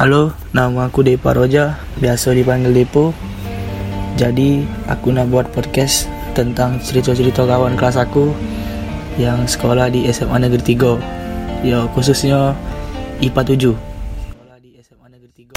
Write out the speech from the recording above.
Halo, nama aku Depa Roja, biasa dipanggil Depo. Jadi, aku nak buat podcast tentang cerita-cerita kawan kelas aku yang sekolah di SMA Negeri 3. Ya, khususnya IPA 7. Sekolah di SMA Negeri 3.